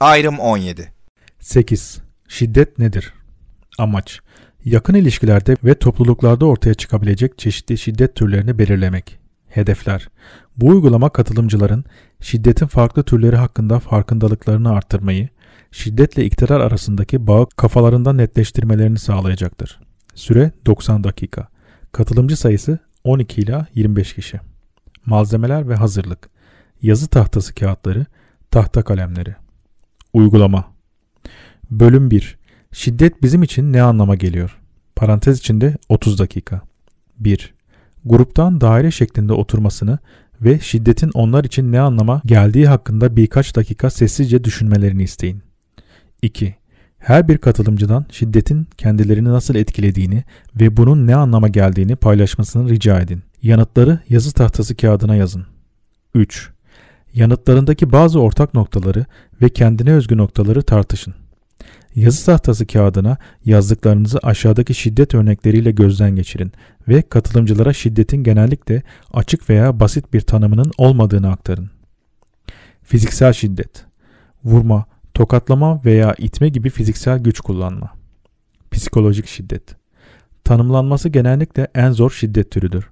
Ayrım 17 8. Şiddet nedir? Amaç Yakın ilişkilerde ve topluluklarda ortaya çıkabilecek çeşitli şiddet türlerini belirlemek. Hedefler Bu uygulama katılımcıların şiddetin farklı türleri hakkında farkındalıklarını artırmayı, şiddetle iktidar arasındaki bağı kafalarında netleştirmelerini sağlayacaktır. Süre 90 dakika. Katılımcı sayısı 12 ila 25 kişi. Malzemeler ve hazırlık. Yazı tahtası kağıtları, tahta kalemleri. Uygulama Bölüm 1 Şiddet bizim için ne anlama geliyor? Parantez içinde 30 dakika. 1. Gruptan daire şeklinde oturmasını ve şiddetin onlar için ne anlama geldiği hakkında birkaç dakika sessizce düşünmelerini isteyin. 2. Her bir katılımcıdan şiddetin kendilerini nasıl etkilediğini ve bunun ne anlama geldiğini paylaşmasını rica edin. Yanıtları yazı tahtası kağıdına yazın. 3. Yanıtlarındaki bazı ortak noktaları ve kendine özgü noktaları tartışın. Yazı tahtası kağıdına yazdıklarınızı aşağıdaki şiddet örnekleriyle gözden geçirin ve katılımcılara şiddetin genellikle açık veya basit bir tanımının olmadığını aktarın. Fiziksel şiddet Vurma, tokatlama veya itme gibi fiziksel güç kullanma. Psikolojik şiddet Tanımlanması genellikle en zor şiddet türüdür.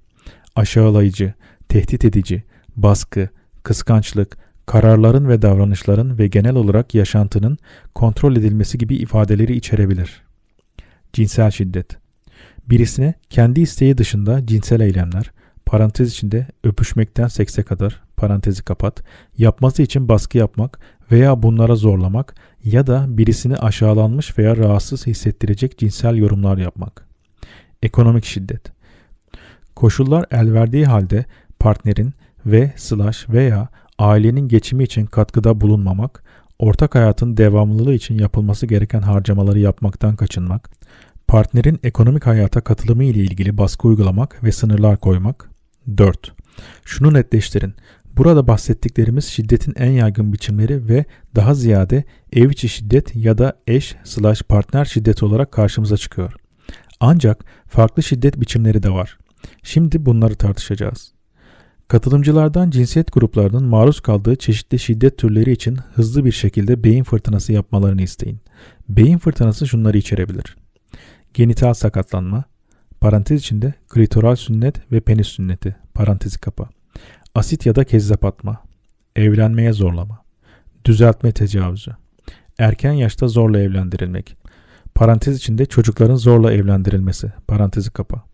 Aşağılayıcı, tehdit edici, baskı, kıskançlık, kararların ve davranışların ve genel olarak yaşantının kontrol edilmesi gibi ifadeleri içerebilir. Cinsel şiddet Birisine kendi isteği dışında cinsel eylemler, parantez içinde öpüşmekten sekse kadar, parantezi kapat, yapması için baskı yapmak veya bunlara zorlamak ya da birisini aşağılanmış veya rahatsız hissettirecek cinsel yorumlar yapmak. Ekonomik şiddet Koşullar el verdiği halde partnerin ve slash veya ailenin geçimi için katkıda bulunmamak, ortak hayatın devamlılığı için yapılması gereken harcamaları yapmaktan kaçınmak, partnerin ekonomik hayata katılımı ile ilgili baskı uygulamak ve sınırlar koymak. 4. Şunu netleştirin. Burada bahsettiklerimiz şiddetin en yaygın biçimleri ve daha ziyade ev içi şiddet ya da eş slash partner şiddet olarak karşımıza çıkıyor. Ancak farklı şiddet biçimleri de var. Şimdi bunları tartışacağız. Katılımcılardan cinsiyet gruplarının maruz kaldığı çeşitli şiddet türleri için hızlı bir şekilde beyin fırtınası yapmalarını isteyin. Beyin fırtınası şunları içerebilir. Genital sakatlanma, parantez içinde klitoral sünnet ve penis sünneti, parantezi kapa. Asit ya da kezzap atma, evlenmeye zorlama, düzeltme tecavüzü, erken yaşta zorla evlendirilmek, parantez içinde çocukların zorla evlendirilmesi, parantezi kapa.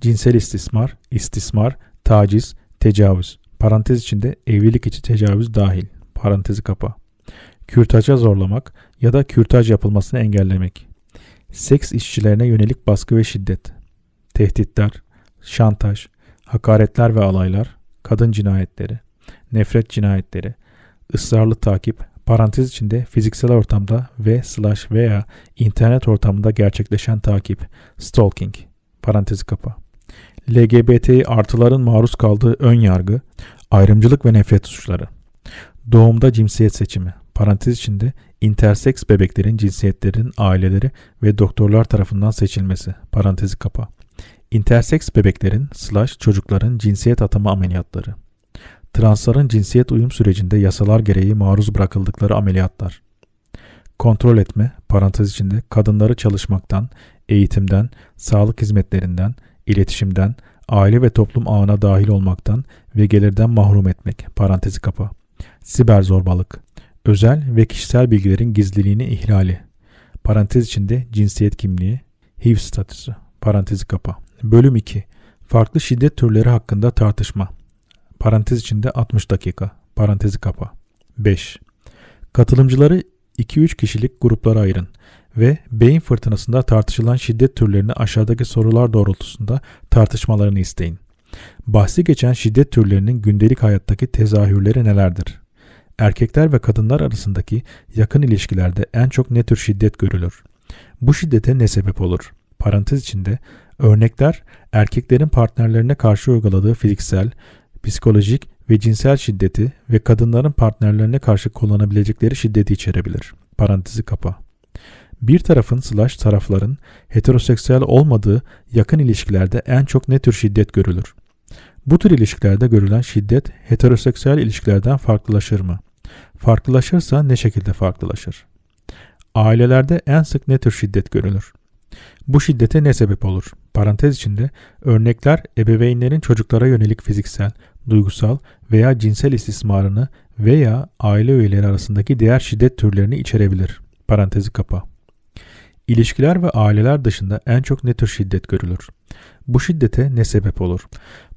Cinsel istismar, istismar, taciz, Tecavüz. Parantez içinde evlilik içi tecavüz dahil. Parantezi kapa. Kürtaja zorlamak ya da kürtaj yapılmasını engellemek. Seks işçilerine yönelik baskı ve şiddet. Tehditler, şantaj, hakaretler ve alaylar, kadın cinayetleri, nefret cinayetleri, ısrarlı takip, parantez içinde fiziksel ortamda ve slash veya internet ortamında gerçekleşen takip, stalking, parantezi kapa. LGBT artıların maruz kaldığı ön yargı, ayrımcılık ve nefret suçları. Doğumda cinsiyet seçimi, parantez içinde interseks bebeklerin cinsiyetlerin aileleri ve doktorlar tarafından seçilmesi, parantezi kapa. Interseks bebeklerin slash çocukların cinsiyet atama ameliyatları. Transların cinsiyet uyum sürecinde yasalar gereği maruz bırakıldıkları ameliyatlar. Kontrol etme, parantez içinde kadınları çalışmaktan, eğitimden, sağlık hizmetlerinden, iletişimden, aile ve toplum ağına dahil olmaktan ve gelirden mahrum etmek. Parantezi kapa. Siber zorbalık. Özel ve kişisel bilgilerin gizliliğini ihlali. Parantez içinde cinsiyet kimliği, HIV statüsü. Parantezi kapa. Bölüm 2. Farklı şiddet türleri hakkında tartışma. Parantez içinde 60 dakika. Parantezi kapa. 5. Katılımcıları 2-3 kişilik gruplara ayırın ve beyin fırtınasında tartışılan şiddet türlerini aşağıdaki sorular doğrultusunda tartışmalarını isteyin. Bahsi geçen şiddet türlerinin gündelik hayattaki tezahürleri nelerdir? Erkekler ve kadınlar arasındaki yakın ilişkilerde en çok ne tür şiddet görülür? Bu şiddete ne sebep olur? Parantez içinde örnekler erkeklerin partnerlerine karşı uyguladığı fiziksel, psikolojik ve cinsel şiddeti ve kadınların partnerlerine karşı kullanabilecekleri şiddeti içerebilir. Parantezi kapa bir tarafın slash tarafların heteroseksüel olmadığı yakın ilişkilerde en çok ne tür şiddet görülür? Bu tür ilişkilerde görülen şiddet heteroseksüel ilişkilerden farklılaşır mı? Farklılaşırsa ne şekilde farklılaşır? Ailelerde en sık ne tür şiddet görülür? Bu şiddete ne sebep olur? Parantez içinde örnekler ebeveynlerin çocuklara yönelik fiziksel, duygusal veya cinsel istismarını veya aile üyeleri arasındaki diğer şiddet türlerini içerebilir. Parantezi kapa. İlişkiler ve aileler dışında en çok ne tür şiddet görülür? Bu şiddete ne sebep olur?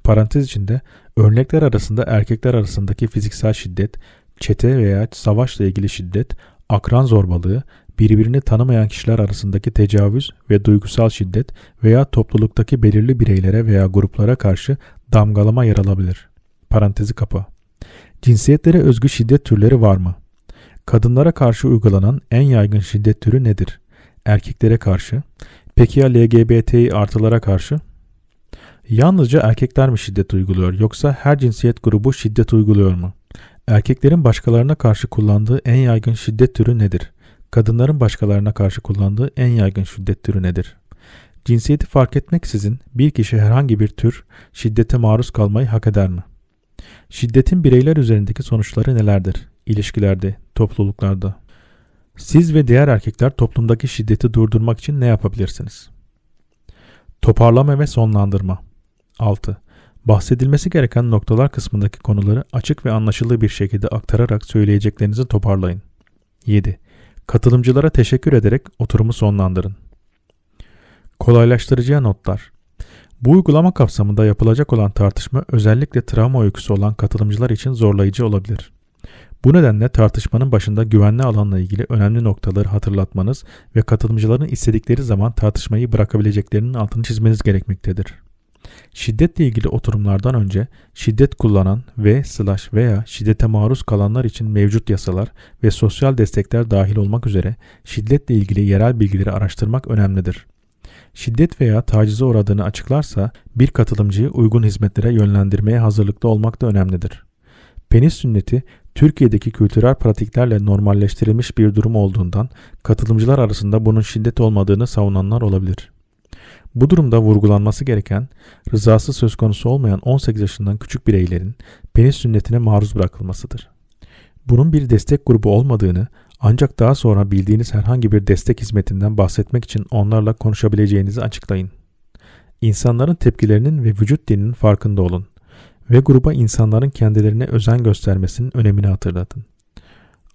Parantez içinde örnekler arasında erkekler arasındaki fiziksel şiddet, çete veya savaşla ilgili şiddet, akran zorbalığı, birbirini tanımayan kişiler arasındaki tecavüz ve duygusal şiddet veya topluluktaki belirli bireylere veya gruplara karşı damgalama yer alabilir. Parantezi kapa. Cinsiyetlere özgü şiddet türleri var mı? Kadınlara karşı uygulanan en yaygın şiddet türü nedir? Erkeklere karşı. Peki ya LGBTİ artılara karşı? Yalnızca erkekler mi şiddet uyguluyor yoksa her cinsiyet grubu şiddet uyguluyor mu? Erkeklerin başkalarına karşı kullandığı en yaygın şiddet türü nedir? Kadınların başkalarına karşı kullandığı en yaygın şiddet türü nedir? Cinsiyeti fark etmeksizin bir kişi herhangi bir tür şiddete maruz kalmayı hak eder mi? Şiddetin bireyler üzerindeki sonuçları nelerdir? İlişkilerde, topluluklarda. Siz ve diğer erkekler toplumdaki şiddeti durdurmak için ne yapabilirsiniz? Toparlama ve sonlandırma. 6. Bahsedilmesi gereken noktalar kısmındaki konuları açık ve anlaşılır bir şekilde aktararak söyleyeceklerinizi toparlayın. 7. Katılımcılara teşekkür ederek oturumu sonlandırın. Kolaylaştırıcıya notlar. Bu uygulama kapsamında yapılacak olan tartışma özellikle travma öyküsü olan katılımcılar için zorlayıcı olabilir. Bu nedenle tartışmanın başında güvenli alanla ilgili önemli noktaları hatırlatmanız ve katılımcıların istedikleri zaman tartışmayı bırakabileceklerinin altını çizmeniz gerekmektedir. Şiddetle ilgili oturumlardan önce şiddet kullanan ve slash veya şiddete maruz kalanlar için mevcut yasalar ve sosyal destekler dahil olmak üzere şiddetle ilgili yerel bilgileri araştırmak önemlidir. Şiddet veya tacize uğradığını açıklarsa bir katılımcıyı uygun hizmetlere yönlendirmeye hazırlıklı olmak da önemlidir. Penis sünneti Türkiye'deki kültürel pratiklerle normalleştirilmiş bir durum olduğundan katılımcılar arasında bunun şiddet olmadığını savunanlar olabilir. Bu durumda vurgulanması gereken rızası söz konusu olmayan 18 yaşından küçük bireylerin penis sünnetine maruz bırakılmasıdır. Bunun bir destek grubu olmadığını ancak daha sonra bildiğiniz herhangi bir destek hizmetinden bahsetmek için onlarla konuşabileceğinizi açıklayın. İnsanların tepkilerinin ve vücut dilinin farkında olun ve gruba insanların kendilerine özen göstermesinin önemini hatırlatın.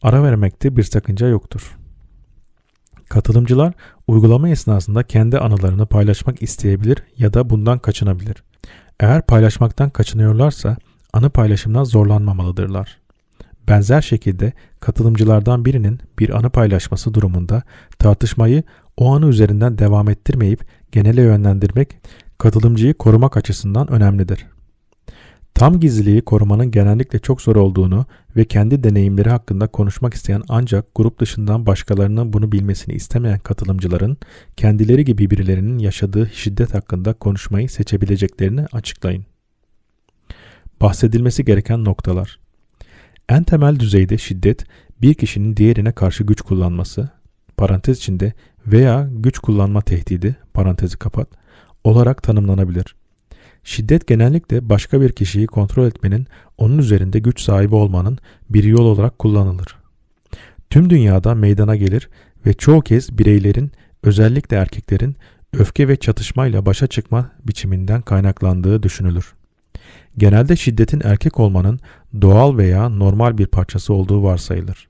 Ara vermekte bir sakınca yoktur. Katılımcılar uygulama esnasında kendi anılarını paylaşmak isteyebilir ya da bundan kaçınabilir. Eğer paylaşmaktan kaçınıyorlarsa anı paylaşımdan zorlanmamalıdırlar. Benzer şekilde katılımcılardan birinin bir anı paylaşması durumunda tartışmayı o anı üzerinden devam ettirmeyip genele yönlendirmek katılımcıyı korumak açısından önemlidir. Tam gizliliği korumanın genellikle çok zor olduğunu ve kendi deneyimleri hakkında konuşmak isteyen ancak grup dışından başkalarının bunu bilmesini istemeyen katılımcıların kendileri gibi birilerinin yaşadığı şiddet hakkında konuşmayı seçebileceklerini açıklayın. Bahsedilmesi gereken noktalar En temel düzeyde şiddet bir kişinin diğerine karşı güç kullanması, parantez içinde veya güç kullanma tehdidi, parantezi kapat, olarak tanımlanabilir. Şiddet genellikle başka bir kişiyi kontrol etmenin, onun üzerinde güç sahibi olmanın bir yol olarak kullanılır. Tüm dünyada meydana gelir ve çoğu kez bireylerin, özellikle erkeklerin öfke ve çatışmayla başa çıkma biçiminden kaynaklandığı düşünülür. Genelde şiddetin erkek olmanın doğal veya normal bir parçası olduğu varsayılır.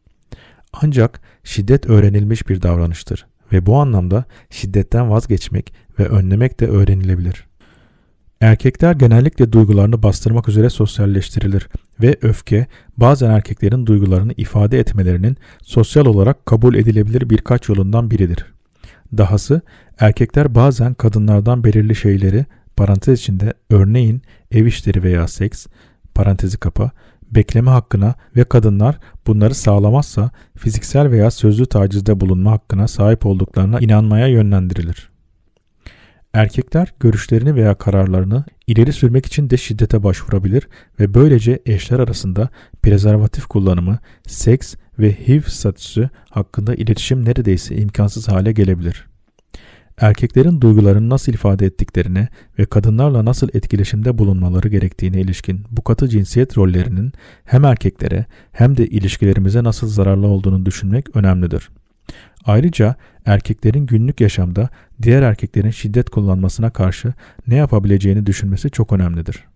Ancak şiddet öğrenilmiş bir davranıştır ve bu anlamda şiddetten vazgeçmek ve önlemek de öğrenilebilir. Erkekler genellikle duygularını bastırmak üzere sosyalleştirilir ve öfke bazen erkeklerin duygularını ifade etmelerinin sosyal olarak kabul edilebilir birkaç yolundan biridir. Dahası erkekler bazen kadınlardan belirli şeyleri parantez içinde örneğin ev işleri veya seks parantezi kapa bekleme hakkına ve kadınlar bunları sağlamazsa fiziksel veya sözlü tacizde bulunma hakkına sahip olduklarına inanmaya yönlendirilir. Erkekler görüşlerini veya kararlarını ileri sürmek için de şiddete başvurabilir ve böylece eşler arasında prezervatif kullanımı, seks ve HIV statüsü hakkında iletişim neredeyse imkansız hale gelebilir. Erkeklerin duygularını nasıl ifade ettiklerine ve kadınlarla nasıl etkileşimde bulunmaları gerektiğine ilişkin bu katı cinsiyet rollerinin hem erkeklere hem de ilişkilerimize nasıl zararlı olduğunu düşünmek önemlidir. Ayrıca erkeklerin günlük yaşamda diğer erkeklerin şiddet kullanmasına karşı ne yapabileceğini düşünmesi çok önemlidir.